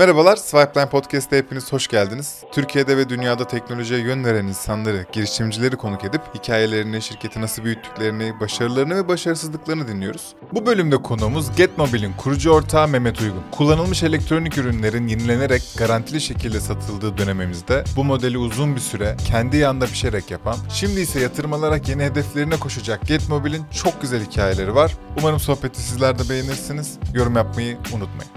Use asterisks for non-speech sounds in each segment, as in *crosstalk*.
Merhabalar, Swipeline Podcast'te hepiniz hoş geldiniz. Türkiye'de ve dünyada teknolojiye yön veren insanları, girişimcileri konuk edip hikayelerini, şirketi nasıl büyüttüklerini, başarılarını ve başarısızlıklarını dinliyoruz. Bu bölümde konuğumuz GetMobile'in kurucu ortağı Mehmet Uygun. Kullanılmış elektronik ürünlerin yenilenerek garantili şekilde satıldığı dönemimizde bu modeli uzun bir süre kendi yanında pişerek yapan, şimdi ise yatırım alarak yeni hedeflerine koşacak GetMobile'in çok güzel hikayeleri var. Umarım sohbeti sizler de beğenirsiniz. Yorum yapmayı unutmayın.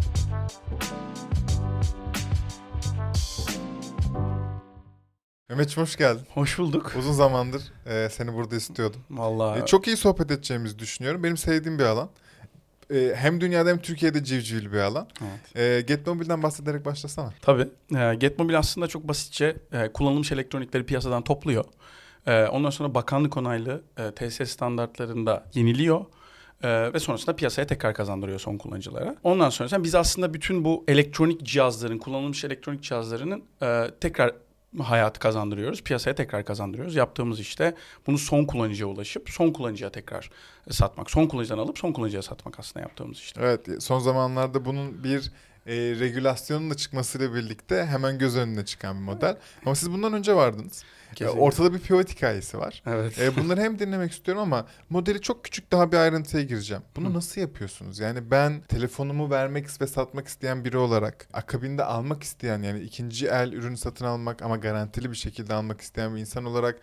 Mehmetciğim hoş geldin. Hoş bulduk. Uzun zamandır e, seni burada istiyordum. Vallahi E, çok iyi sohbet edeceğimizi düşünüyorum. Benim sevdiğim bir alan. E, hem dünyada hem Türkiye'de civcivli bir alan. Evet. E, GetMobile'den bahsederek başlasana. Tabii. Ee, Getmobil aslında çok basitçe e, kullanılmış elektronikleri piyasadan topluyor. Ee, ondan sonra bakanlık onaylı e, TSS standartlarında yeniliyor. Ee, ve sonrasında piyasaya tekrar kazandırıyor son kullanıcılara. Ondan sonra biz aslında bütün bu elektronik cihazların, kullanılmış elektronik cihazlarının e, tekrar hayatı kazandırıyoruz. Piyasaya tekrar kazandırıyoruz. Yaptığımız işte bunu son kullanıcıya ulaşıp son kullanıcıya tekrar satmak. Son kullanıcıdan alıp son kullanıcıya satmak aslında yaptığımız işte. Evet son zamanlarda bunun bir e, regülasyonun da çıkmasıyla birlikte hemen göz önüne çıkan bir model. Ama siz bundan önce vardınız. E, Kesinlikle. ortada bir pivot hikayesi var. Evet. E, bunları hem dinlemek istiyorum ama modeli çok küçük daha bir ayrıntıya gireceğim. Bunu Hı. nasıl yapıyorsunuz? Yani ben telefonumu vermek ve satmak isteyen biri olarak akabinde almak isteyen yani ikinci el ürün satın almak ama garantili bir şekilde almak isteyen bir insan olarak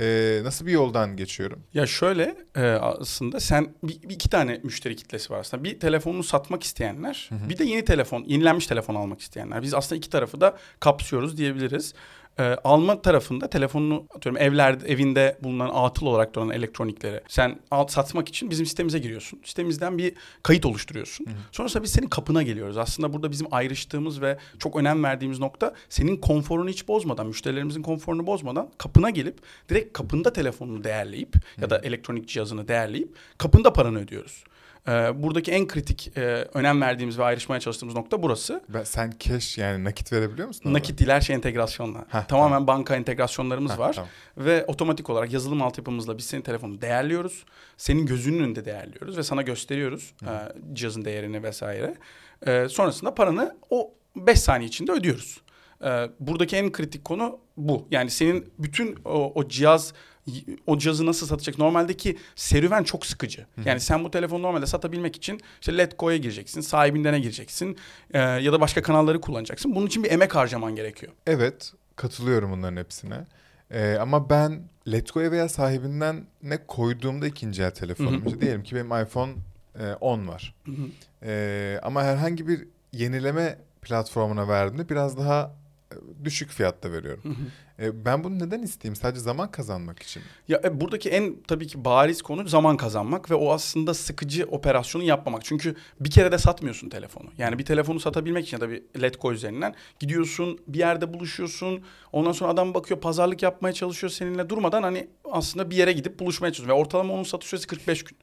e, nasıl bir yoldan geçiyorum? Ya şöyle e, aslında sen bir, bir iki tane müşteri kitlesi var aslında. Bir telefonunu satmak isteyenler, Hı hı. bir de yeni telefon, yenilenmiş telefon almak isteyenler. Biz aslında iki tarafı da kapsıyoruz diyebiliriz. E, alma tarafında telefonunu atıyorum evlerde evinde bulunan atıl olarak duran elektronikleri sen al, satmak için bizim sitemize giriyorsun. Sitemizden bir kayıt oluşturuyorsun. Hı hı. Sonrasında biz senin kapına geliyoruz. Aslında burada bizim ayrıştığımız ve çok önem verdiğimiz nokta senin konforunu hiç bozmadan, müşterilerimizin konforunu bozmadan kapına gelip direkt kapında telefonunu değerleyip ya da elektronik cihazını değerleyip kapında paranı ödüyoruz. Ee, buradaki en kritik e, önem verdiğimiz ve ayrışmaya çalıştığımız nokta burası. Ben, sen cash yani nakit verebiliyor musun? orada? Nakit değil her şey entegrasyonla. Heh, Tamamen banka entegrasyonlarımız Heh, var. tamam. Ve otomatik olarak yazılım altyapımızla biz senin telefonunu değerliyoruz. Senin gözünün önünde değerliyoruz ve sana gösteriyoruz e, cihazın değerini vesaire. E, sonrasında paranı o 5 saniye içinde ödüyoruz. E, buradaki en kritik konu bu. Yani senin bütün o, o cihaz o cihazı nasıl satacak? Normaldeki serüven çok sıkıcı. Yani sen bu telefonu normalde satabilmek için işte Letgo'ya gireceksin, sahibindene gireceksin e, ya da başka kanalları kullanacaksın. Bunun için bir emek harcaman gerekiyor. Evet katılıyorum bunların hepsine. Ee, ama ben Letgo'ya veya sahibinden ne koyduğumda ikinci el telefonum. Hı hı. işte diyelim ki benim iPhone e, 10 var. Ee, ama herhangi bir yenileme platformuna verdiğimde biraz daha e, düşük fiyatta veriyorum. E, ben bunu neden isteyeyim? Sadece zaman kazanmak için. Ya e, buradaki en tabii ki bariz konu zaman kazanmak ve o aslında sıkıcı operasyonu yapmamak. Çünkü bir kere de satmıyorsun telefonu. Yani bir telefonu satabilmek için ya da bir Letgo üzerinden gidiyorsun, bir yerde buluşuyorsun. Ondan sonra adam bakıyor pazarlık yapmaya çalışıyor seninle durmadan hani aslında bir yere gidip buluşmaya çalışıyor. Ve ortalama onun satış süresi 45 gün.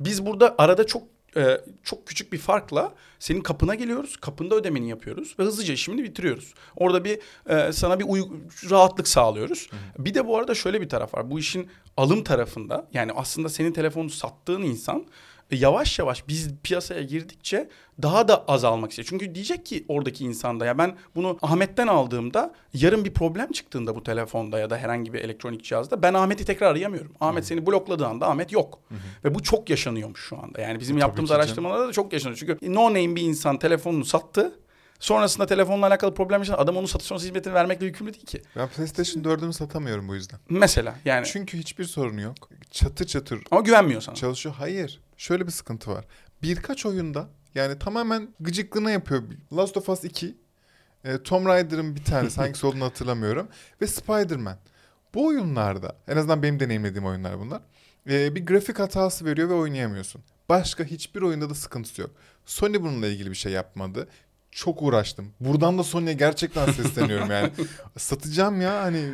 Biz burada arada çok e, çok küçük bir farkla senin kapına geliyoruz. Kapında ödemeni yapıyoruz ve hızlıca işini bitiriyoruz. Orada bir e, sana bir uy- rahatlık sağlıyoruz. Bir de bu arada şöyle bir taraf var. Bu işin alım tarafında yani aslında senin telefonu sattığın insan yavaş yavaş biz piyasaya girdikçe daha da azalmak istiyor. Çünkü diyecek ki oradaki insanda ya ben bunu Ahmet'ten aldığımda yarın bir problem çıktığında bu telefonda ya da herhangi bir elektronik cihazda ben Ahmet'i tekrar arayamıyorum. Ahmet seni blokladığı anda Ahmet yok. Ve bu çok yaşanıyormuş şu anda. Yani bizim Tabii yaptığımız araştırmalarda da çok yaşanıyor. Çünkü no name bir insan telefonunu sattı. Sonrasında telefonla alakalı problem yaşadı. Adam onun satış sonrası hizmetini vermekle yükümlü değil ki. Ben PlayStation 4'ümü satamıyorum bu yüzden. Mesela yani. Çünkü hiçbir sorunu yok. Çatır çatır Ama güvenmiyor sana. çalışıyor. Hayır. Şöyle bir sıkıntı var. Birkaç oyunda yani tamamen gıcıklığına yapıyor. Last of Us 2, e, Tomb Raider'ın bir tanesi *laughs* hangisi olduğunu hatırlamıyorum ve Spider-Man. Bu oyunlarda en azından benim deneyimlediğim oyunlar bunlar. e, bir grafik hatası veriyor ve oynayamıyorsun. Başka hiçbir oyunda da sıkıntısı yok. Sony bununla ilgili bir şey yapmadı. Çok uğraştım. Buradan da Sony'ye gerçekten sesleniyorum yani. *laughs* Satacağım ya hani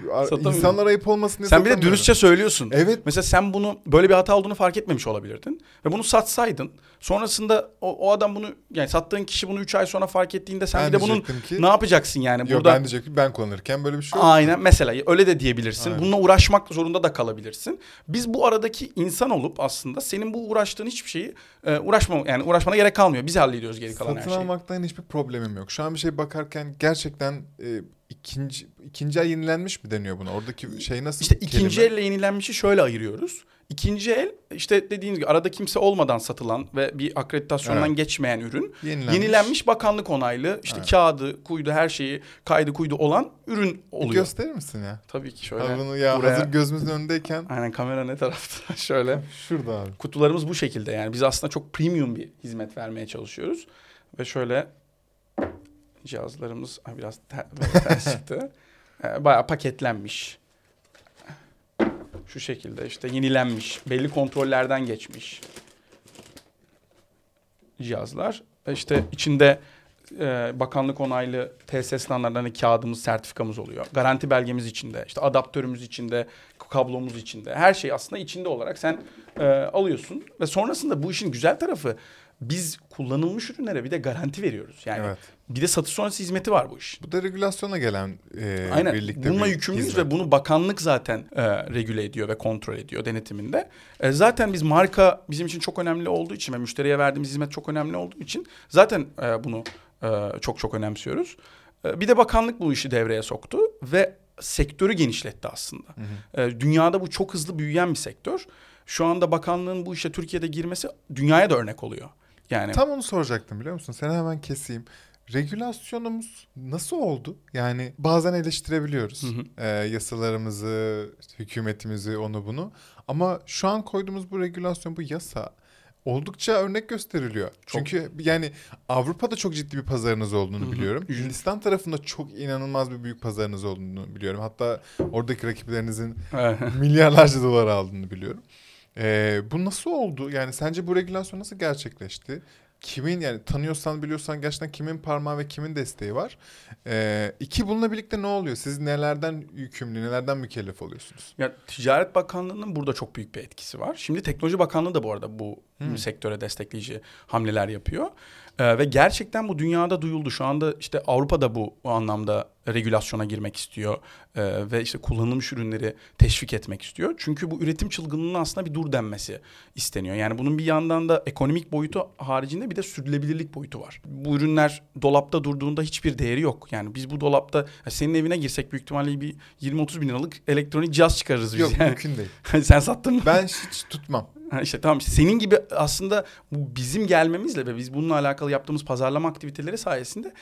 insanlar ayıp olmasın diye Sen bir de dürüstçe söylüyorsun. Evet. Mesela sen bunu böyle bir hata olduğunu fark etmemiş olabilirdin. Ve bunu satsaydın. Sonrasında o, o adam bunu yani sattığın kişi bunu 3 ay sonra fark ettiğinde sen Ben bir de bunun ki- ne yapacaksın yani Yo, burada? ben diyecektim ben kullanırken böyle bir şey yok. Aynen mesela öyle de diyebilirsin. Aynen. Bununla uğraşmak zorunda da kalabilirsin. Biz bu aradaki insan olup aslında senin bu uğraştığın hiçbir şeyi e, uğraşma yani uğraşmana gerek kalmıyor. Biz hallediyoruz geri kalan her Satın şeyi. almaktan hiçbir problem problemim yok. Şu an bir şey bakarken gerçekten e, ikinci ikinci el yenilenmiş mi deniyor buna? Oradaki şey nasıl İşte bir ikinci kelime? elle yenilenmişi şöyle ayırıyoruz. İkinci el işte dediğiniz gibi arada kimse olmadan satılan ve bir akreditasyondan Evet. geçmeyen ürün. Yenilenmiş. Yenilenmiş bakanlık onaylı işte Evet. kağıdı, kuydu her şeyi kaydı kuydu olan ürün Bir oluyor. gösterir misin ya? Tabii ki şöyle. Ha, bunu ya buraya- hazır gözümüzün önündeyken Aynen kamera ne tarafta? *laughs* şöyle. şurada abi. Kutularımız bu şekilde yani biz aslında çok premium bir hizmet vermeye çalışıyoruz. Ve şöyle cihazlarımız biraz ter, ters *laughs* çıktı. Ee, Bayağı paketlenmiş. Şu şekilde işte yenilenmiş, belli kontrollerden geçmiş cihazlar. İşte içinde e, bakanlık onaylı TSS standartlarında kağıdımız, sertifikamız oluyor. Garanti belgemiz içinde, işte adaptörümüz içinde, kablomuz içinde. Her şey aslında içinde olarak sen e, alıyorsun. Ve sonrasında bu işin güzel tarafı biz kullanılmış ürünlere bir de garanti veriyoruz. Yani Evet. bir de satış sonrası hizmeti var bu iş. Bu da regülasyona gelen e, Aynen. birlikte Bununla bir yükümlüyüz hizmet. ve bunu bakanlık zaten e, regüle ediyor ve kontrol ediyor denetiminde. E, zaten biz marka bizim için çok önemli olduğu için ve müşteriye verdiğimiz hizmet çok önemli olduğu için zaten e, bunu e, çok çok önemsiyoruz. E, bir de bakanlık bu işi devreye soktu ve sektörü genişletti aslında. E, dünyada bu çok hızlı büyüyen bir sektör. Şu anda bakanlığın bu işe Türkiye'de girmesi dünyaya da örnek oluyor. Yani Tam onu soracaktım biliyor musun? Seni hemen keseyim. Regülasyonumuz nasıl oldu? Yani bazen eleştirebiliyoruz. Hı hı. Ee, yasalarımızı, işte hükümetimizi, onu bunu. Ama şu an koyduğumuz bu regülasyon, bu yasa oldukça örnek gösteriliyor. Çünkü yani Avrupa'da çok ciddi bir pazarınız olduğunu Hı hı. biliyorum. Hindistan tarafında çok inanılmaz bir büyük pazarınız olduğunu biliyorum. Hatta oradaki rakiplerinizin *laughs* milyarlarca dolar aldığını biliyorum. Ee, bu nasıl oldu? Yani sence bu regülasyon nasıl gerçekleşti? Kimin yani tanıyorsan biliyorsan gerçekten kimin parmağı ve kimin desteği var? Ee, iki bununla birlikte ne oluyor? Siz nelerden yükümlü, nelerden mükellef oluyorsunuz? Ya Ticaret Bakanlığı'nın burada çok büyük bir etkisi var. Şimdi Teknoloji Bakanlığı da bu arada bu Hmm. sektöre destekleyici hamleler yapıyor. Ee, ve gerçekten bu dünyada duyuldu. Şu anda işte Avrupa'da bu, bu anlamda regülasyona girmek istiyor. Ee, ve işte kullanılmış ürünleri teşvik etmek istiyor. Çünkü bu üretim çılgınlığına aslında bir dur denmesi isteniyor. Yani bunun bir yandan da ekonomik boyutu haricinde bir de sürdürülebilirlik boyutu var. Bu ürünler dolapta durduğunda hiçbir değeri yok. Yani biz bu dolapta senin evine girsek büyük ihtimalle bir 20-30 bin liralık elektronik cihaz çıkarırız biz. Yok yani. mümkün değil. *laughs* Sen sattın mı? Ben hiç tutmam. Ha işte tamam işte senin gibi aslında bu bizim gelmemizle ve biz bununla alakalı yaptığımız pazarlama aktiviteleri sayesinde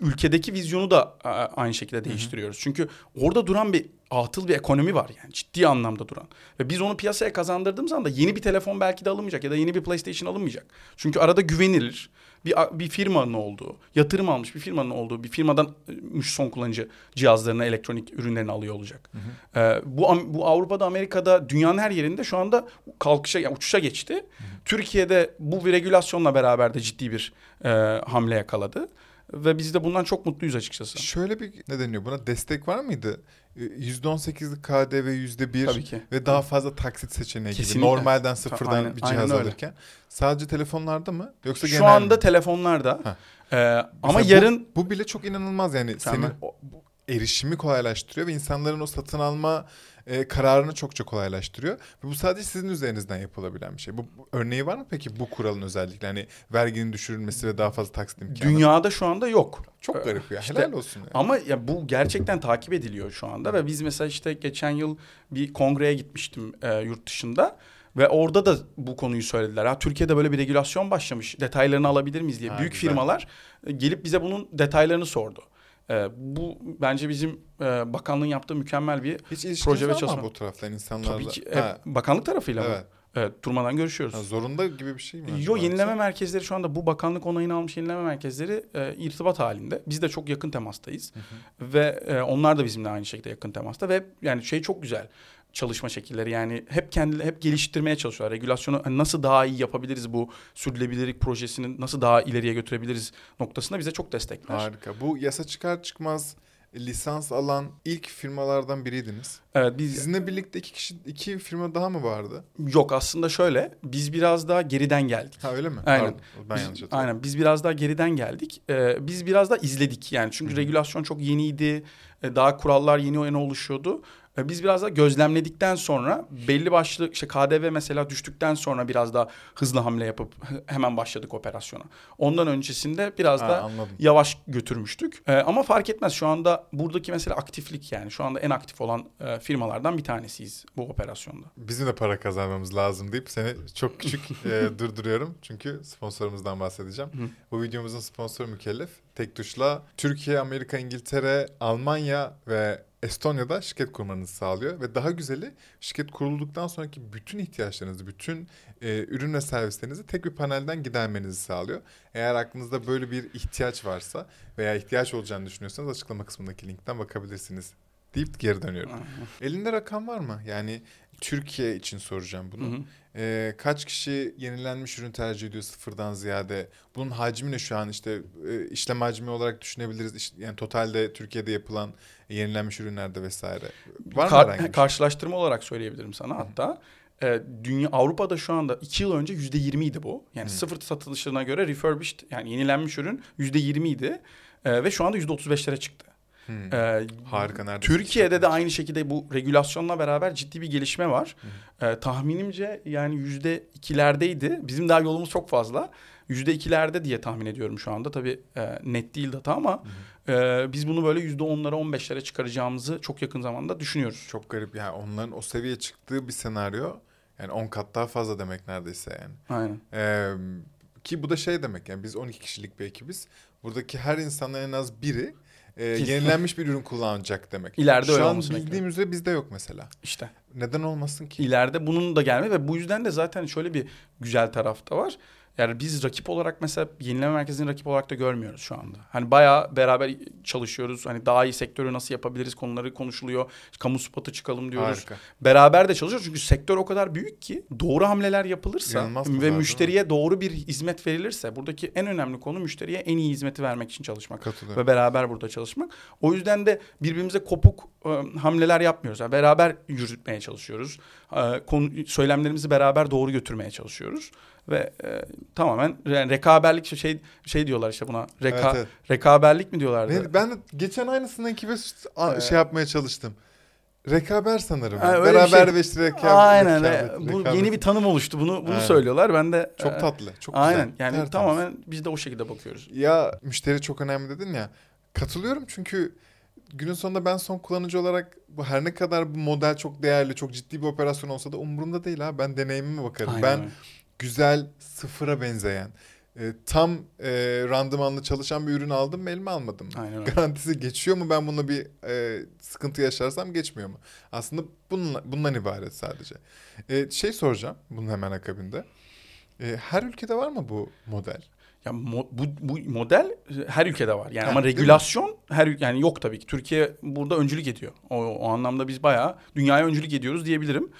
ülkedeki vizyonu da aynı şekilde değiştiriyoruz. Çünkü orada duran bir atıl bir ekonomi var yani ciddi anlamda duran. Ve biz onu piyasaya kazandırdığımız anda yeni bir telefon belki de alınmayacak ya da yeni bir PlayStation alınmayacak. Çünkü arada güvenilir bir, bir firmanın olduğu, yatırım almış bir firmanın olduğu bir firmadan e, son kullanıcı cihazlarını, elektronik ürünlerini alıyor olacak. Ee, bu bu Avrupa'da, Amerika'da, dünyanın her yerinde şu anda kalkışa, yani uçuşa geçti. Türkiye'de bu bir regülasyonla beraber de ciddi bir e, hamle yakaladı. Ve biz de bundan çok mutluyuz açıkçası. Şöyle bir ne deniyor buna destek var mıydı? Ee, %18'lik KDV %1 Tabii ki. ve daha fazla taksit seçeneği gibi Kesinlikle. normalden sıfırdan aynen- bir cihaz alırken. Sadece telefonlarda mı? Yoksa Şu genel anda mi? telefonlarda. Ha. e, ama Mesela yarın bu, bu bile çok inanılmaz yani Tamam. senin o- bu erişimi kolaylaştırıyor ve insanların o satın alma e, kararını çok çok kolaylaştırıyor. Ve bu sadece sizin üzerinizden yapılabilen bir şey. Bu, bu örneği var mı peki bu kuralın özellikle hani verginin düşürülmesi ve daha fazla taksit imkanı? dünyada şu anda yok. çok garip ya. İşte- Helal olsun. Yani. Ama ya bu gerçekten takip ediliyor şu anda ve biz mesela işte geçen yıl bir kongreye gitmiştim e, yurt dışında ve orada da bu konuyu söylediler. Ha Türkiye'de böyle bir regülasyon başlamış. Detaylarını alabilir miyiz diye. Ha, Büyük güzel. firmalar e, gelip bize bunun detaylarını sordu. E, bu bence bizim e, bakanlığın yaptığı mükemmel bir Hiç proje ve çalışma. bu taraftan insanlarla? tabii ki e, bakanlık tarafıyla evet. mı? Evet, durmadan görüşüyoruz. Ha, zorunda gibi bir şey mi? Yo yenileme merkezleri şu anda bu bakanlık onayını almış yenileme merkezleri e, irtibat halinde. Biz de çok yakın temastayız. Ve e, onlar da bizimle aynı şekilde yakın temasta ve yani şey çok güzel çalışma şekilleri yani hep kendileri hep geliştirmeye çalışıyorlar. Regülasyonu hani nasıl daha iyi yapabiliriz bu sürdürülebilirlik projesini nasıl daha ileriye götürebiliriz noktasında bize çok destekler. Harika. Bu yasa çıkar çıkmaz lisans alan ilk firmalardan biriydiniz. Evet biz Sizinle birlikte iki kişi iki firma daha mı vardı? yok aslında şöyle biz biraz daha geriden geldik. Ha öyle mi? Aynen. Pardon, ben Biz- yanlış hatırladım. Aynen biz biraz daha geriden geldik. Ee, biz biraz daha izledik yani çünkü Hı hı. regülasyon çok yeniydi. Ee, daha kurallar yeni yeni oluşuyordu. Biz biraz da gözlemledikten sonra belli başlı işte KDV mesela düştükten sonra biraz daha hızlı hamle yapıp *laughs* hemen başladık operasyona. Ondan öncesinde biraz Ha, da anladım. yavaş götürmüştük. Ee, ama fark etmez şu anda buradaki mesela aktiflik yani şu anda en aktif olan e, firmalardan bir tanesiyiz bu operasyonda. Bizim de para kazanmamız lazım deyip seni çok küçük *laughs* e, durduruyorum. Çünkü sponsorumuzdan bahsedeceğim. Hı. Bu videomuzun sponsoru Mükellef. Tek tuşla Türkiye, Amerika, İngiltere, Almanya ve Estonya'da şirket kurmanızı sağlıyor. Ve daha güzeli şirket kurulduktan sonraki bütün ihtiyaçlarınızı, bütün e, ürün ve servislerinizi tek bir panelden gidermenizi sağlıyor. Eğer aklınızda böyle bir ihtiyaç varsa veya ihtiyaç olacağını düşünüyorsanız açıklama kısmındaki linkten bakabilirsiniz deyip geri dönüyorum. Elinde rakam var mı? Yani Türkiye için soracağım bunu. Hı hı. Ee, kaç kişi yenilenmiş ürün tercih ediyor sıfırdan ziyade? Bunun hacmi ne şu an işte e, işlem hacmi olarak düşünebiliriz. İş- yani totalde Türkiye'de yapılan yenilenmiş ürünlerde vesaire. Var mı Kar- herhangi bir şey? karşılaştırma olarak söyleyebilirim sana hatta. E, dünya Avrupa'da şu anda 2 yıl önce yüzde 20 idi bu. Yani Hı. sıfır satılışlarına göre refurbished yani yenilenmiş ürün yüzde 20 idi. E, ve şu anda yüzde 35'lere çıktı. Hmm. E, Harika neredeyse. Türkiye'de de aynı şekilde bu regülasyonla beraber ciddi bir gelişme var. E, tahminimce yani yüzde ikilerdeydi. Bizim daha yolumuz çok fazla. Yüzde ikilerde diye tahmin ediyorum şu anda. Tabii e, net değil data ama e, biz bunu böyle yüzde onlara on beşlere çıkaracağımızı çok yakın zamanda düşünüyoruz. Çok garip yani onların o seviyeye çıktığı bir senaryo yani 10 kat daha fazla demek neredeyse yani. Aynen. Ee, ki bu da şey demek yani biz 12 kişilik bir ekibiz. Buradaki her insanın en az biri e, yenilenmiş bir ürün kullanacak demek. İleride Şu öyle an olmasını bildiğim üzere bizde yok mesela. İşte Neden olmasın ki? ileride bunun da gelme ve bu yüzden de zaten şöyle bir güzel taraf da var. Yani biz rakip olarak mesela yenileme merkezini rakip olarak da görmüyoruz şu anda. Hani bayağı beraber çalışıyoruz. Hani daha iyi sektörü nasıl yapabiliriz konuları konuşuluyor. Kamu spotu çıkalım diyoruz. Harika. Beraber de çalışıyoruz çünkü sektör o kadar büyük ki doğru hamleler yapılırsa İnanılmaz ve değil müşteriye doğru bir hizmet verilirse buradaki en önemli konu müşteriye en iyi hizmeti vermek için çalışmak ve beraber burada çalışmak. O yüzden de birbirimize kopuk e, hamleler yapmıyoruz. Yani beraber yürütmeye çalışıyoruz. E, konu, söylemlerimizi beraber doğru götürmeye çalışıyoruz ve e, tamamen yani rekaberlik şey şey diyorlar işte buna reka Evet, evet. rekaberlik mi diyorlardı? Ne- ben de geçen aynısını ekibe Ee, şey yapmaya çalıştım. Rekaber sanırım. Bir Beraber şey. ve işte rekabet. Aynen. rekabet, bu rekabet. yeni bir tanım oluştu. Bunu bunu Aynen. söylüyorlar. Ben de Çok e, tatlı. Çok güzel. Aynen. Yani tertemiz. tamamen biz de o şekilde bakıyoruz. Ya müşteri çok önemli dedin ya. Katılıyorum çünkü günün sonunda ben son kullanıcı olarak bu her ne kadar bu model çok değerli, çok ciddi bir operasyon olsa da umurumda değil ha. Ben deneyimime bakarım. Aynen ben. Güzel, sıfıra benzeyen, e, tam e, randımanlı çalışan bir ürün aldım mı elime almadım mı? Aynen *laughs* öyle. Garantisi geçiyor mu ben bununla bir e, sıkıntı yaşarsam geçmiyor mu? Aslında bununla, bundan ibaret sadece. E, şey soracağım bunun hemen akabinde. E, her ülkede var mı bu model? Ya mo- bu, bu model e, her ülkede var. Yani Ha, ama regülasyon her yani yok tabii ki. Türkiye burada öncülük ediyor. O, o anlamda biz bayağı dünyaya öncülük ediyoruz diyebilirim.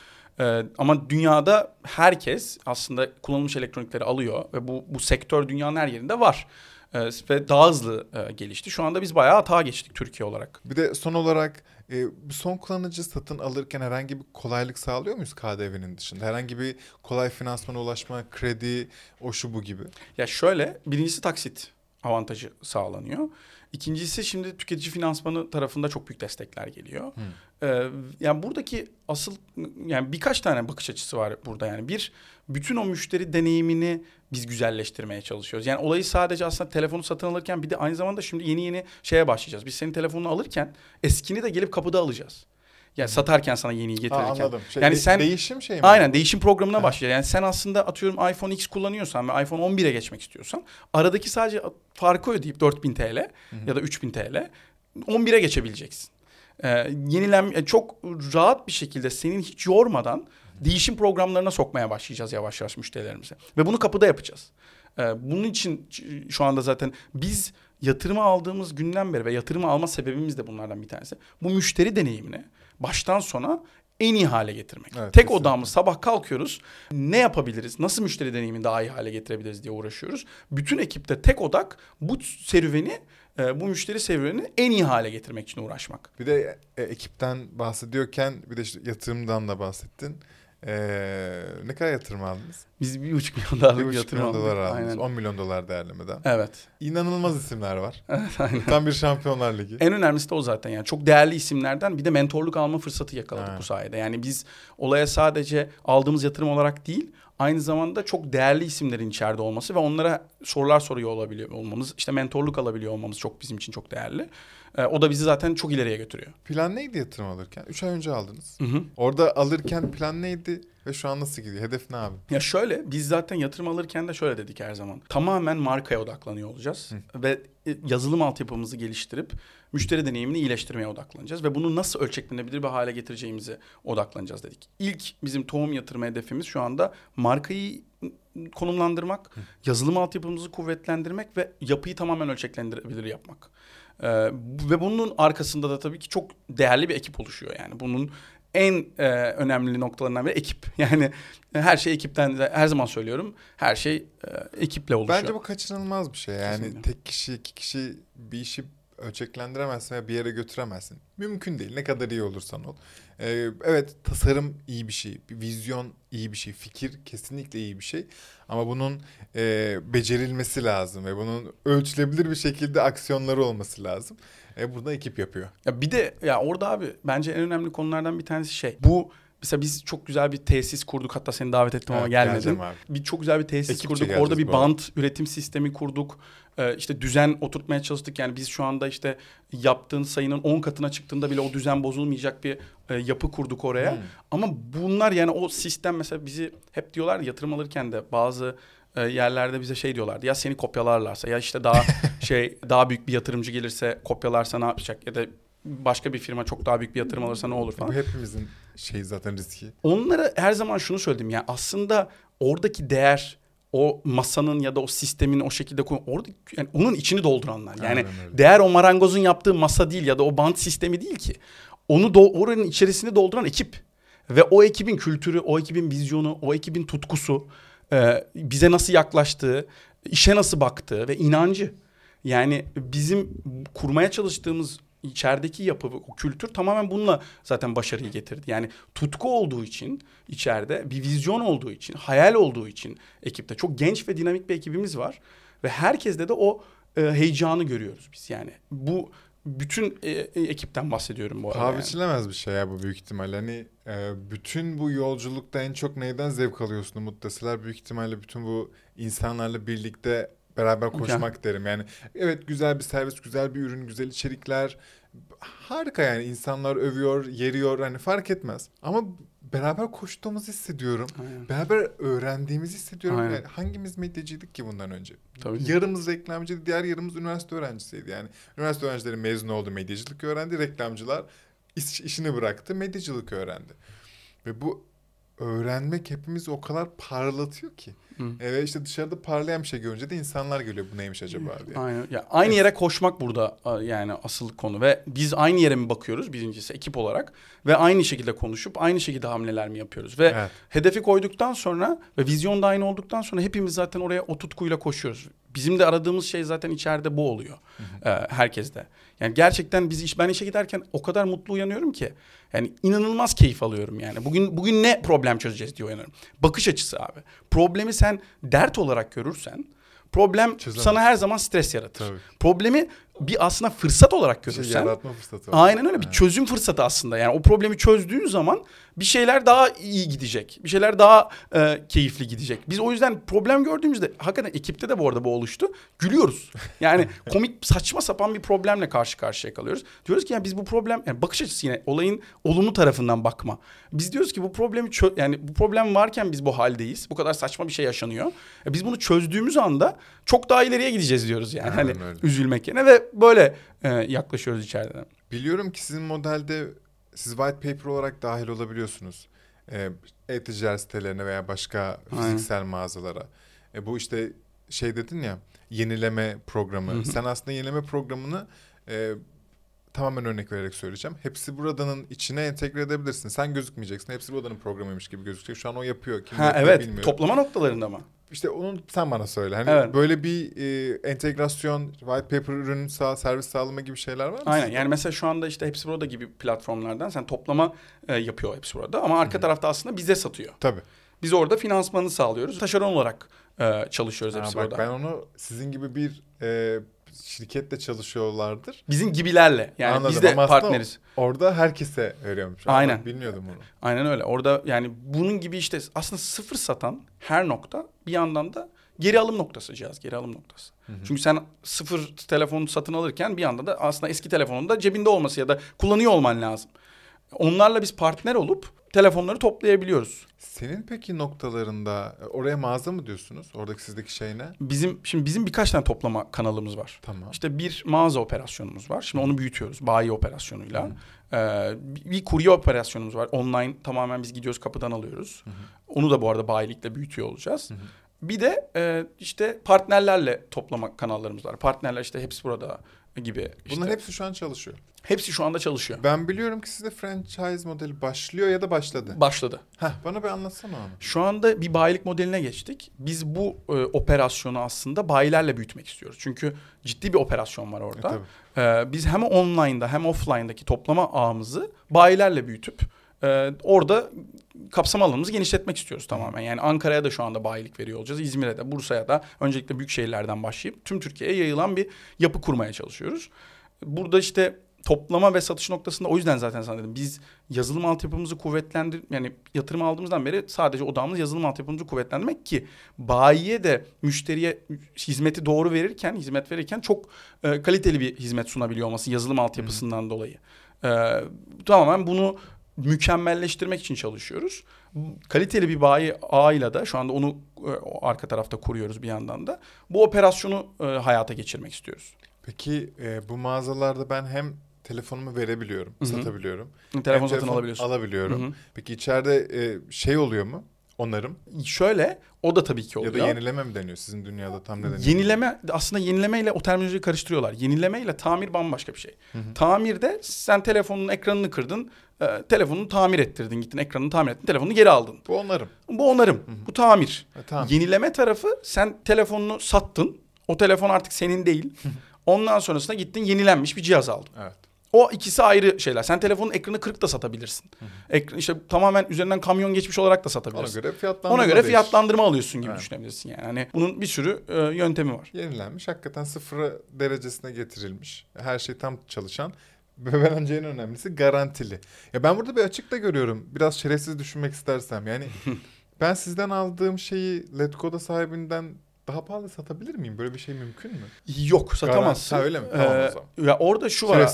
Ee, ama dünyada herkes aslında kullanılmış elektronikleri alıyor ve bu bu sektör dünyanın her yerinde var. Ee, ve daha hızlı e, gelişti. Şu anda biz bayağı hata geçtik Türkiye olarak. Bir de son olarak e, son kullanıcı satın alırken herhangi bir kolaylık sağlıyor muyuz KDV'nin dışında? Herhangi bir kolay finansmana ulaşma, kredi, o şu bu gibi. Ya şöyle birincisi taksit avantajı sağlanıyor. İkincisi şimdi tüketici finansmanı tarafında çok büyük destekler geliyor. Ee, yani buradaki asıl yani birkaç tane bakış açısı var burada yani. Bir bütün o müşteri deneyimini biz güzelleştirmeye çalışıyoruz. Yani olayı sadece aslında telefonu satın alırken bir de aynı zamanda şimdi yeni yeni şeye başlayacağız. Biz senin telefonunu alırken eskini de gelip kapıda alacağız. Yani satarken sana yeniyi Ha, getirirken. anladım. Şey, Yani de- sen- değişim şey mi? Aynen değişim programına Ha. başlıyor. Yani sen aslında atıyorum iPhone X kullanıyorsan ve iPhone 11'e geçmek istiyorsan aradaki sadece farkı ödeyip 4000 TL ya da 3000 TL 11'e geçebileceksin. Ee, yenilen e, çok rahat bir şekilde senin hiç yormadan değişim programlarına sokmaya başlayacağız yavaş yavaş müşterilerimize. Ve bunu kapıda yapacağız. Ee, bunun için şu anda zaten biz yatırımı aldığımız günden beri ve yatırımı alma sebebimiz de bunlardan bir tanesi. Bu müşteri deneyimini baştan sona en iyi hale getirmek. Evet, Tek kesinlikle. odamız sabah kalkıyoruz. Ne yapabiliriz? Nasıl müşteri deneyimini daha iyi hale getirebiliriz diye uğraşıyoruz. Bütün ekipte tek odak bu serüveni, e, bu müşteri serüvenini en iyi hale getirmek için uğraşmak. Bir de e, ekipten bahsediyorken bir de işte yatırımdan da bahsettin. Ee, ne kadar yatırım aldınız? Biz bir buçuk milyon Bir dolarlık buçuk yatırım milyon aldık. dolar aldınız. Aynen. 10 milyon dolar değerlemeden. Evet. İnanılmaz isimler var. *laughs* Evet aynen. Tam bir şampiyonlar ligi. En önemlisi de o zaten yani. Çok değerli isimlerden bir de mentorluk alma fırsatı yakaladık Ha. bu sayede. Yani biz olaya sadece aldığımız yatırım olarak değil, aynı zamanda çok değerli isimlerin içeride olması ve onlara sorular soruyor olabiliyor olmamız, işte mentorluk alabiliyor olmamız çok bizim için çok değerli. Ee, o da bizi zaten çok ileriye götürüyor. Plan neydi yatırım alırken? 3 ay önce aldınız. Hı hı. Orada alırken plan neydi ve şu an nasıl gidiyor? Hedef ne abi? Ya şöyle biz zaten yatırım alırken de şöyle dedik her zaman. Tamamen markaya odaklanıyor olacağız ve e, yazılım altyapımızı geliştirip müşteri deneyimini iyileştirmeye odaklanacağız ve bunu nasıl ölçeklenebilir bir hale getireceğimize odaklanacağız dedik. İlk bizim tohum yatırma hedefimiz şu anda markayı konumlandırmak, yazılım altyapımızı kuvvetlendirmek ve yapıyı tamamen ölçeklendirebilir yapmak. Ee, ve bunun arkasında da tabii ki çok değerli bir ekip oluşuyor yani. Bunun en e, önemli noktalarından biri ekip. *laughs* Yani her şey ekipten her zaman söylüyorum. Her şey e, ekiple oluşuyor. Bence bu kaçınılmaz bir şey. Yani Kesinlikle. tek kişi, iki kişi bir işi ölçeklendiremezsin ve bir yere götüremezsin. Mümkün değil. Ne kadar iyi olursan ol. Ee, evet tasarım iyi bir şey. Bir vizyon iyi bir şey. Fikir kesinlikle iyi bir şey. Ama bunun e, becerilmesi lazım ve bunun ölçülebilir bir şekilde aksiyonları olması lazım. E, burada ekip yapıyor. Ya bir de ya orada abi bence en önemli konulardan bir tanesi şey. Bu mesela biz çok güzel bir tesis kurduk. Hatta seni davet ettim ama Evet, gelmedin. geleceğim abi. Bir çok güzel bir tesis Ekipçe kurduk. Orada bir bant üretim sistemi kurduk. Ee, işte düzen oturtmaya çalıştık. Yani biz şu anda işte yaptığın sayının 10 katına çıktığında bile o düzen bozulmayacak bir e, yapı kurduk oraya. Hmm. Ama bunlar yani o sistem mesela bizi hep diyorlar ya, yatırım alırken de bazı e, yerlerde bize şey diyorlardı. Ya seni kopyalarlarsa ya işte daha *laughs* şey daha büyük bir yatırımcı gelirse kopyalarsa ne yapacak ya da başka bir firma çok daha büyük bir yatırım alırsa ne olur falan. Bu hepimizin şey zaten riski. Onlara her zaman şunu söyledim ya aslında oradaki değer o masanın ya da o sistemin o şekilde koy- orada yani onun içini dolduranlar. Yani değer o marangozun yaptığı masa değil ya da o bant sistemi değil ki. Onu do- oranın içerisini dolduran ekip ve o ekibin kültürü, o ekibin vizyonu, o ekibin tutkusu, e, bize nasıl yaklaştığı, işe nasıl baktığı ve inancı. Yani bizim kurmaya çalıştığımız içerideki yapı, o kültür tamamen bununla zaten başarıyı getirdi. Yani tutku olduğu için içeride bir vizyon olduğu için, hayal olduğu için ekipte çok genç ve dinamik bir ekibimiz var ve herkeste de o e, heyecanı görüyoruz biz yani. Bu bütün e, e, ekipten bahsediyorum bu arada. Paha yani. bir şey ya bu büyük ihtimalle. Hani e, bütün bu yolculukta en çok neyden zevk alıyorsun Umut deseler büyük ihtimalle bütün bu insanlarla birlikte beraber koşmak derim. Yani evet güzel bir servis, güzel bir ürün, güzel içerikler. Harika yani insanlar övüyor, yeriyor hani fark etmez. Ama beraber koştuğumuzu hissediyorum. Aynen. Beraber öğrendiğimizi hissediyorum. Aynen. Yani hangimiz medyacıydık ki bundan önce? Tabii. Yarımız reklamcıydı, diğer yarımız üniversite öğrencisiydi. Yani üniversite öğrencileri mezun oldu, medyacılık öğrendi. Reklamcılar iş, işini bıraktı, medyacılık öğrendi. Ve bu öğrenmek hepimizi o kadar parlatıyor ki. Hı. Evet işte dışarıda parlayan bir şey görünce de insanlar geliyor bu neymiş acaba diye. Aynen. Ya aynı yere koşmak burada yani asıl konu ve biz aynı yere mi bakıyoruz birincisi ekip olarak ve aynı şekilde konuşup aynı şekilde hamleler mi yapıyoruz ve Evet. hedefi koyduktan sonra ve vizyon da aynı olduktan sonra hepimiz zaten oraya o tutkuyla koşuyoruz. Bizim de aradığımız şey zaten içeride bu oluyor. Ee, herkeste. Yani gerçekten biz iş ben işe giderken o kadar mutlu uyanıyorum ki. Yani inanılmaz keyif alıyorum yani. Bugün bugün ne problem çözeceğiz diye uyanıyorum. Bakış açısı abi. Problemi sen dert olarak görürsen problem Çözemezsin. sana her zaman stres yaratır. Tabii. Problemi bir aslında fırsat olarak şey görürsen yaratma fırsatı. Aynen öyle bir çözüm fırsatı aslında. Yani o problemi çözdüğün zaman bir şeyler daha iyi gidecek. Bir şeyler daha e, keyifli gidecek. Biz o yüzden problem gördüğümüzde hakikaten ekipte de bu arada bu oluştu. Gülüyoruz. Yani *laughs* komik saçma sapan bir problemle karşı karşıya kalıyoruz. Diyoruz ki yani biz bu problem yani bakış açısı yine olayın olumlu tarafından bakma. Biz diyoruz ki bu problemi çö- yani bu problem varken biz bu haldeyiz. Bu kadar saçma bir şey yaşanıyor. E, biz bunu çözdüğümüz anda çok daha ileriye gideceğiz diyoruz yani. Aynen hani öyle. üzülmek yerine ve böyle e, yaklaşıyoruz içeriden. Biliyorum ki sizin modelde siz white paper olarak dahil olabiliyorsunuz. Ee, e-ticaret sitelerine veya başka Aynen. fiziksel mağazalara. E, bu işte şey dedin ya yenileme programı. Hı hı. Sen aslında yenileme programını e, tamamen örnek vererek söyleyeceğim. Hepsi buradanın içine entegre edebilirsin. Sen gözükmeyeceksin. Hepsi buradanın programıymış gibi gözükecek. Şu an o yapıyor. Kim Ha evet bilmiyorum. toplama noktalarında mı? İşte onu sen bana söyle. Hani Evet. böyle bir e, entegrasyon, white paper ürün sağ, servis sağlama gibi şeyler var mı? Aynen sizde? yani mesela şu anda işte Hepsi Burada gibi platformlardan sen toplama e, yapıyor Hepsi Burada ama arka tarafta aslında bize satıyor. Tabii. Biz orada finansmanı sağlıyoruz. Taşeron olarak e, çalışıyoruz Ha, Hepsi bak Burada. ben onu sizin gibi bir e, şirketle çalışıyorlardır. Bizim gibilerle yani Anladım biz de ama partneriz. Orada herkese veriyormuş. Aynen. Bilmiyordum bunu. Aynen öyle. Orada yani bunun gibi işte aslında sıfır satan her nokta bir yandan da geri alım noktası cihaz, geri alım noktası. Çünkü sen sıfır telefonu satın alırken bir yandan da aslında eski telefonun da cebinde olması ya da kullanıyor olman lazım. Onlarla biz partner olup telefonları toplayabiliyoruz. Senin peki noktalarında oraya mağaza mı diyorsunuz? Oradaki sizdeki şey ne? Bizim şimdi bizim birkaç tane toplama kanalımız var. Tamam. İşte bir mağaza operasyonumuz var. Şimdi onu büyütüyoruz bayi operasyonuyla. Ee, bir kurye operasyonumuz var. Online tamamen biz gidiyoruz kapıdan alıyoruz. Onu da bu arada bayilikle büyütüyor olacağız. Bir de e, işte partnerlerle toplama kanallarımız var. Partnerler işte hepsi burada gibi. işte. Bunların hepsi şu an çalışıyor. hepsi şu anda çalışıyor. Ben biliyorum ki sizde franchise modeli başlıyor ya da başladı. Başladı. Heh, bana bir anlatsana onu. Şu anda bir bayilik modeline geçtik. Biz bu e, operasyonu aslında bayilerle büyütmek istiyoruz. Çünkü ciddi bir operasyon var E, orada. tabii. Ee, biz hem online'da hem offline'daki toplama ağımızı bayilerle büyütüp e, orada kapsam alanımızı genişletmek istiyoruz tamamen. Yani Ankara'ya da şu anda bayilik veriyor olacağız. İzmir'e de, Bursa'ya da öncelikle büyük şehirlerden başlayıp tüm Türkiye'ye yayılan bir yapı kurmaya çalışıyoruz. Burada işte toplama ve satış noktasında o yüzden zaten sana dedim. Biz yazılım altyapımızı kuvvetlendir yani yatırım aldığımızdan beri sadece odamız yazılım altyapımızı kuvvetlendirmek ki bayiye de müşteriye hizmeti doğru verirken, hizmet verirken çok e, kaliteli bir hizmet sunabiliyor olması yazılım altyapısından dolayı. E, tamamen bunu mükemmelleştirmek için çalışıyoruz. Kaliteli bir bayi ağıyla da şu anda onu e, arka tarafta kuruyoruz bir yandan da. Bu operasyonu e, hayata geçirmek istiyoruz. Peki e, bu mağazalarda ben hem telefonumu verebiliyorum, Hı hı. satabiliyorum. Telefon hem satın alabiliyorsun. Alabiliyorum. Hı hı. Peki içeride e, şey oluyor mu? Onarım Şöyle o da tabii ki oluyor. ya da yenileme mi deniyor sizin dünyada tam ne deniyor? Yenileme aslında yenilemeyle o terminolojiyi karıştırıyorlar. Yenilemeyle tamir bambaşka bir şey. Tamirde sen telefonun ekranını kırdın, e, telefonunu tamir ettirdin, gittin ekranını tamir ettin, telefonunu geri aldın. Bu onarım. Bu onarım, bu tamir. Ha, tamam. Yenileme tarafı sen telefonunu sattın, o telefon artık senin değil. *laughs* Ondan sonrasında gittin yenilenmiş bir cihaz aldın. Evet. O ikisi ayrı şeyler. Sen telefonun ekranı kırık da satabilirsin. Ekran, işte tamamen üzerinden kamyon geçmiş olarak da Ona satabilirsin. göre fiyatlandırma Ona göre değişir. fiyatlandırma alıyorsun gibi Evet. düşünebilirsin yani. Hani bunun bir sürü e, yöntemi var. Yenilenmiş hakikaten sıfır derecesine getirilmiş. Her şey tam çalışan. Ve bence en önemlisi garantili. Ya ben burada bir açık da görüyorum. Biraz şerefsiz düşünmek istersem. Yani *laughs* ben sizden aldığım şeyi Letgo'da sahibinden daha pahalı satabilir miyim? Böyle bir şey mümkün mü? Yok satamazsın. Ha, öyle mi? Tamam o Ee, zaman. ya orada şu var.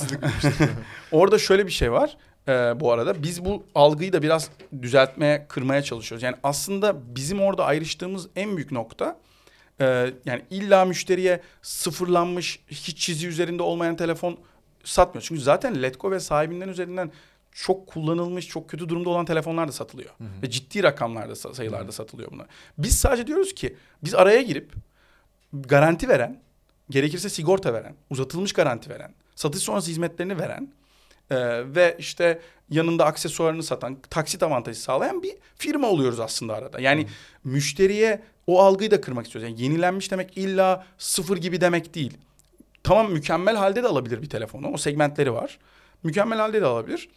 *laughs* Orada şöyle bir şey var. Ee, bu arada biz bu algıyı da biraz düzeltmeye, kırmaya çalışıyoruz. Yani aslında bizim orada ayrıştığımız en büyük nokta e, yani illa müşteriye sıfırlanmış, hiç çizi üzerinde olmayan telefon satmıyor. Çünkü zaten Letgo ve sahibinden üzerinden çok kullanılmış, çok kötü durumda olan telefonlar da satılıyor. Ve ciddi rakamlarda, sa- sayılarda satılıyor bunlar. Biz sadece diyoruz ki biz araya girip garanti veren, gerekirse sigorta veren, uzatılmış garanti veren, satış sonrası hizmetlerini veren e, ve işte yanında aksesuarını satan, taksit avantajı sağlayan bir firma oluyoruz aslında arada. Yani müşteriye o algıyı da kırmak istiyoruz. Yani yenilenmiş demek illa sıfır gibi demek değil. Tamam mükemmel halde de alabilir bir telefonu. O segmentleri var. Mükemmel halde de alabilir.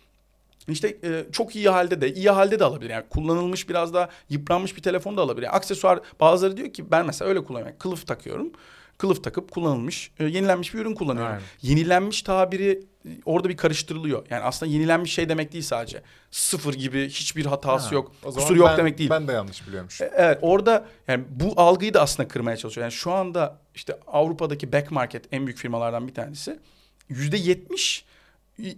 İşte e, çok iyi halde de iyi halde de alabilir. Yani kullanılmış biraz daha yıpranmış bir telefon da alabilir. Yani aksesuar bazıları diyor ki ben mesela öyle kullanıyorum. Yani kılıf takıyorum. Kılıf takıp kullanılmış, e, yenilenmiş bir ürün kullanıyorum. Aynen. Yenilenmiş tabiri e, orada bir karıştırılıyor. Yani aslında yenilenmiş şey demek değil sadece. Sıfır gibi hiçbir hatası Ha, yok, kusuru yok ben- demek değil. Ben de yanlış biliyormuş. E, Evet orada yani bu algıyı da aslında kırmaya çalışıyor. Yani şu anda işte Avrupa'daki back market en büyük firmalardan bir tanesi yüzde yetmiş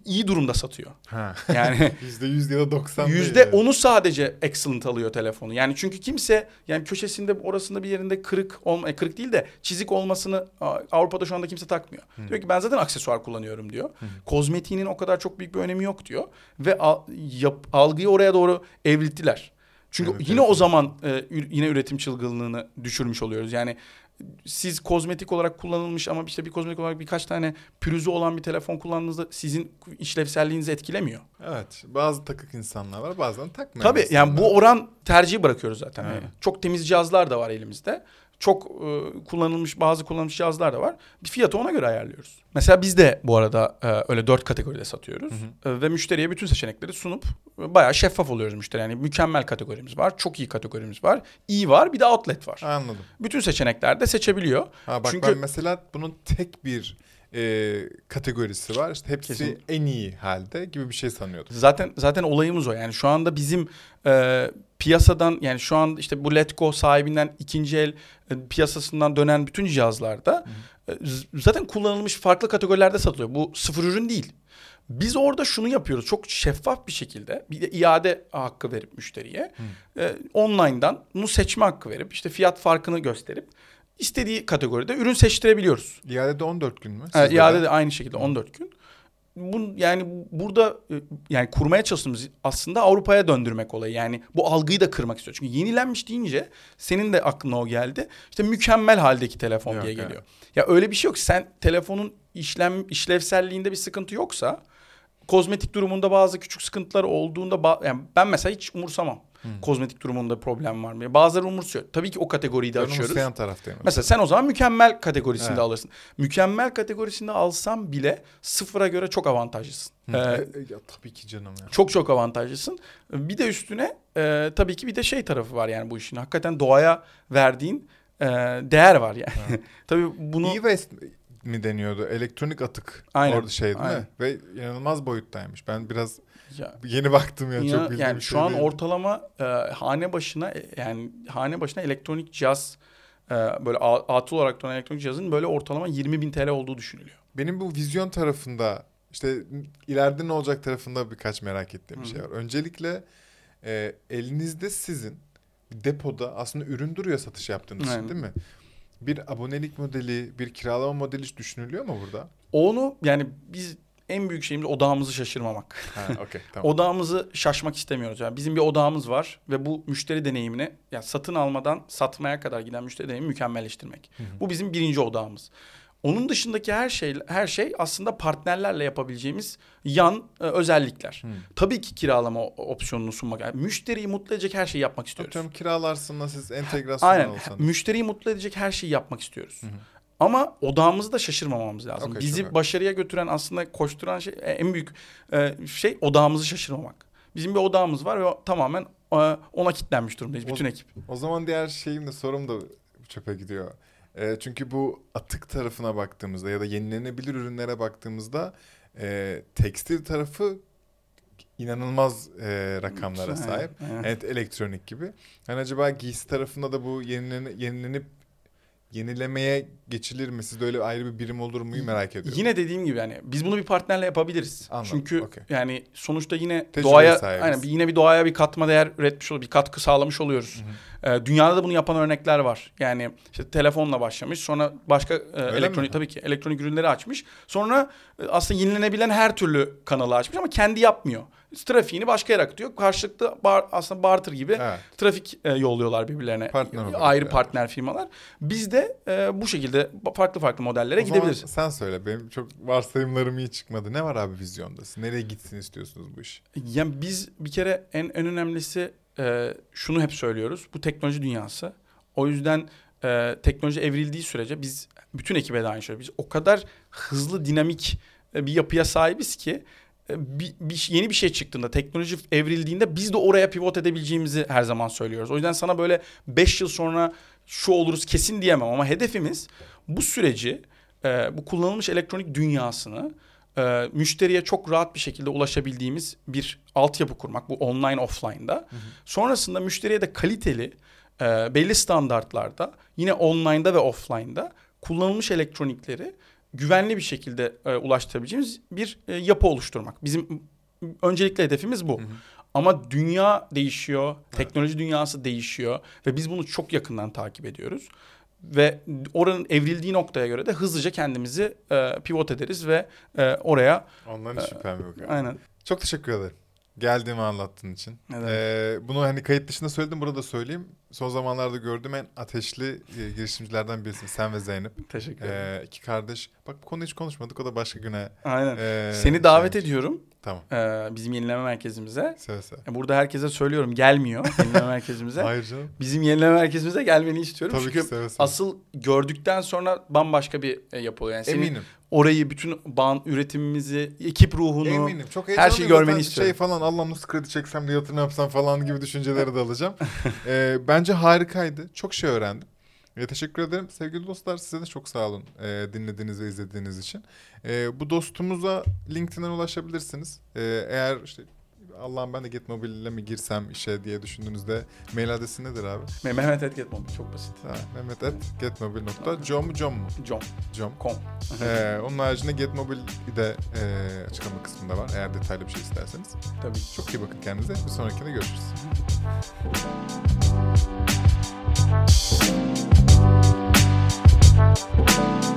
iyi durumda satıyor. Ha. *laughs* Yani *laughs* Yüzde yüz ya da doksan yüzde onu sadece excellent alıyor telefonu. Yani çünkü kimse yani köşesinde orasında bir yerinde kırık olma e, kırık değil de çizik olmasını Avrupa'da şu anda kimse takmıyor. Diyor ki ben zaten aksesuar kullanıyorum diyor. Kozmetiğinin o kadar çok büyük bir önemi yok diyor ve al- yap- algıyı oraya doğru evrilttiler. Çünkü Evet, yine evet. o zaman e, yine üretim çılgınlığını düşürmüş oluyoruz. Yani siz kozmetik olarak kullanılmış ama işte bir kozmetik olarak birkaç tane pürüzü olan bir telefon kullandığınızda sizin işlevselliğinizi etkilemiyor. Evet. Bazı takık insanlar var bazen takmayan Tabii insanlar yani bu oran tercihi bırakıyoruz zaten. Evet. Yani çok temiz cihazlar da var elimizde. Çok e, kullanılmış bazı kullanılmış cihazlar da var. Bir fiyatı ona göre ayarlıyoruz. Mesela biz de bu arada e, öyle dört kategoride satıyoruz. E, ve müşteriye bütün seçenekleri sunup e, bayağı şeffaf oluyoruz müşteri. Yani mükemmel kategorimiz var, çok iyi kategorimiz var, iyi var, bir de outlet var. Anladım. Bütün seçeneklerde seçebiliyor. Ha bak Çünkü- ben mesela bunun tek bir e, kategorisi var. İşte hepsi Kesin. en iyi halde gibi bir şey sanıyordum. Zaten zaten olayımız o. Yani şu anda bizim e, piyasadan yani şu an işte bu Letgo sahibinden ikinci el e, piyasasından dönen bütün cihazlarda e, zaten kullanılmış farklı kategorilerde satılıyor. Bu sıfır ürün değil. Biz orada şunu yapıyoruz çok şeffaf bir şekilde bir de iade hakkı verip müşteriye e, online'dan bunu seçme hakkı verip işte fiyat farkını gösterip istediği kategoride ürün seçtirebiliyoruz. İade de 14 gün mü? Sizde iade de aynı şekilde 14 gün. Bu, yani burada e, yani kurmaya çalıştığımız aslında Avrupa'ya döndürmek olayı. Yani bu algıyı da kırmak istiyor. Çünkü yenilenmiş deyince senin de aklına o geldi. İşte mükemmel haldeki telefon Yok, diye geliyor. Ya öyle bir şey yok. Sen telefonun işlem işlevselliğinde bir sıkıntı yoksa kozmetik durumunda bazı küçük sıkıntılar olduğunda yani ben mesela hiç umursamam. Kozmetik durumunda problem var mı? Bazıları umursuyor. Tabii ki o kategoriyi de Ben açıyoruz. umursayan taraftayım. Mesela sen o zaman mükemmel kategorisinde Evet. alırsın. Mükemmel kategorisinde alsam bile sıfıra göre çok avantajlısın. Hı. Ee, E, ya, tabii ki canım ya. çok çok avantajlısın. Bir de üstüne e, tabii ki bir de şey tarafı var yani bu işin. Hakikaten doğaya verdiğin e, değer var yani. *laughs* tabii bunu E-waste mi deniyordu? Elektronik atık. Aynen, Orada şey değil mi? aynen. Ve inanılmaz boyuttaymış. Ben biraz ya, yeni baktım ya. ya- çok bildiğim yani bir şu şey an değil. ortalama e, hane başına e, yani hane başına elektronik cihaz e, böyle atıl olarak dönen elektronik cihazın böyle ortalama 20 bin TL olduğu düşünülüyor. Benim bu vizyon tarafında işte ileride ne olacak tarafında birkaç merak ettiğim bir Hı şey var. Öncelikle e, elinizde sizin depoda aslında ürün duruyor satış yaptığınız için değil mi? Bir abonelik modeli, bir kiralama modeli hiç düşünülüyor mu burada? Onu yani biz en büyük şeyimiz odağımızı şaşırmamak. Ha, okey tamam. *laughs* Odağımızı şaşmak istemiyoruz. Yani bizim bir odağımız var ve bu müşteri deneyimini yani satın almadan satmaya kadar giden müşteri deneyimini mükemmelleştirmek. Hı hı. Bu bizim birinci odağımız. Onun dışındaki her şey her şey aslında partnerlerle yapabileceğimiz yan e, özellikler. Hı. Tabii ki kiralama opsiyonunu sunmak. Yani müşteriyi mutlu edecek her şeyi yapmak istiyoruz. Atıyorum kiralarsın da siz entegrasyon Aynen. olsanız. Müşteriyi mutlu edecek her şeyi yapmak istiyoruz. Hı. Ama odağımızı da şaşırmamamız lazım. Okey, Bizi çok başarıya götüren aslında koşturan şey en büyük e, şey odağımızı şaşırmamak. Bizim bir odağımız var ve o tamamen e, ona kilitlenmiş durumdayız O- bütün ekip. O zaman diğer şeyim de sorum da çöpe gidiyor. E, çünkü bu atık tarafına baktığımızda ya da yenilenebilir ürünlere baktığımızda e, tekstil tarafı inanılmaz e, rakamlara sahip. aynen. Evet elektronik gibi. Hani acaba giysi tarafında da bu yenilene, yenilenip yenilemeye geçilir mi? Sizde öyle ayrı bir birim olur mu merak ediyorum. Yine dediğim gibi yani biz bunu bir partnerle yapabiliriz. Anladım, Çünkü okey. yani sonuçta yine Tecrübe doğaya sahibiz. aynen yine bir doğaya bir katma değer üretmiş oluyoruz, bir katkı sağlamış oluyoruz. Ee, dünyada da bunu yapan örnekler var. Yani işte telefonla başlamış, sonra başka e, elektronik mi? tabii ki elektronik ürünleri açmış. Sonra e, aslında yenilenebilen her türlü kanalı açmış ama kendi yapmıyor. Trafiğini başka yere akıtıyor. Karşılıklı bar, aslında barter gibi Evet. trafik e, yolluyorlar birbirlerine. Partner olarak Ayrı yani. partner firmalar. Biz de e, bu şekilde farklı farklı modellere O gidebiliriz. sen söyle. Benim çok varsayımlarım iyi çıkmadı. Ne var abi vizyonda? Siz Nereye gitsin istiyorsunuz bu iş? Yani biz bir kere en en önemlisi e, şunu hep söylüyoruz. Bu teknoloji dünyası. O yüzden e, teknoloji evrildiği sürece biz bütün ekibe de aynı şey. Biz o kadar hızlı dinamik e, bir yapıya sahibiz ki e, bir, bir- yeni bir şey çıktığında teknoloji evrildiğinde biz de oraya pivot edebileceğimizi her zaman söylüyoruz. O yüzden sana böyle 5 yıl sonra şu oluruz kesin diyemem ama hedefimiz bu süreci e, bu kullanılmış elektronik dünyasını e, müşteriye çok rahat bir şekilde ulaşabildiğimiz bir altyapı kurmak bu online offline'da. Sonrasında müşteriye de kaliteli e, belli standartlarda yine online'da ve offline'da kullanılmış elektronikleri güvenli bir şekilde e, ulaştırabileceğimiz bir e, yapı oluşturmak. Bizim öncelikli hedefimiz bu. Ama dünya değişiyor, teknoloji dünyası değişiyor ve biz bunu çok yakından takip ediyoruz. Ve oranın evrildiği noktaya göre de hızlıca kendimizi e, pivot ederiz ve e, oraya Ondan hiç şüphem yok. yani. aynen Çok teşekkür ederim. Geldiğimi anlattığın için. Demek. Ee, bunu hani kayıt dışında söyledim burada söyleyeyim. Son zamanlarda gördüğüm en ateşli e, girişimcilerden birisin. Sen ve Zeynep. Teşekkür ederim. Ee, iki kardeş. Bak bu konuyu hiç konuşmadık. O da başka güne. Aynen. ee, Seni davet şey- ediyorum Tamam. e, bizim yenileme merkezimize. Seve seve. E, Burada herkese söylüyorum gelmiyor *laughs* yenileme merkezimize. Hayır canım. Bizim yenileme merkezimize gelmeni istiyorum. Tabii Çünkü ki seve seve. asıl gördükten sonra bambaşka bir e, yapı oluyor. Yani Eminim. Orayı, bütün bağın üretimimizi, ekip ruhunu. Eminim. Çok her şeyi görmeni Zaten istiyorum. Şey falan Allah'ım nasıl kredi çeksem de yatırım yapsam falan gibi düşünceleri de alacağım. *laughs* Ee, bence harikaydı. Çok şey öğrendim. E, teşekkür ederim. Sevgili dostlar size de çok sağ olun e, dinlediğiniz ve izlediğiniz için. E, bu dostumuza LinkedIn'den ulaşabilirsiniz. E, eğer işte Allah'ım ben de Getmobil ile mi girsem işe diye düşündüğünüzde mail adresi nedir abi? Mehmet et Getmobil çok basit. Ha, Mehmet et Getmobil nokta. Com mu com mu? Com. Com. Com. ee, onun haricinde Getmobil de e, açıklama kısmında var eğer detaylı bir şey isterseniz. Tabii. Çok iyi bakın kendinize. Bir sonrakinde görüşürüz. Thank. *laughs*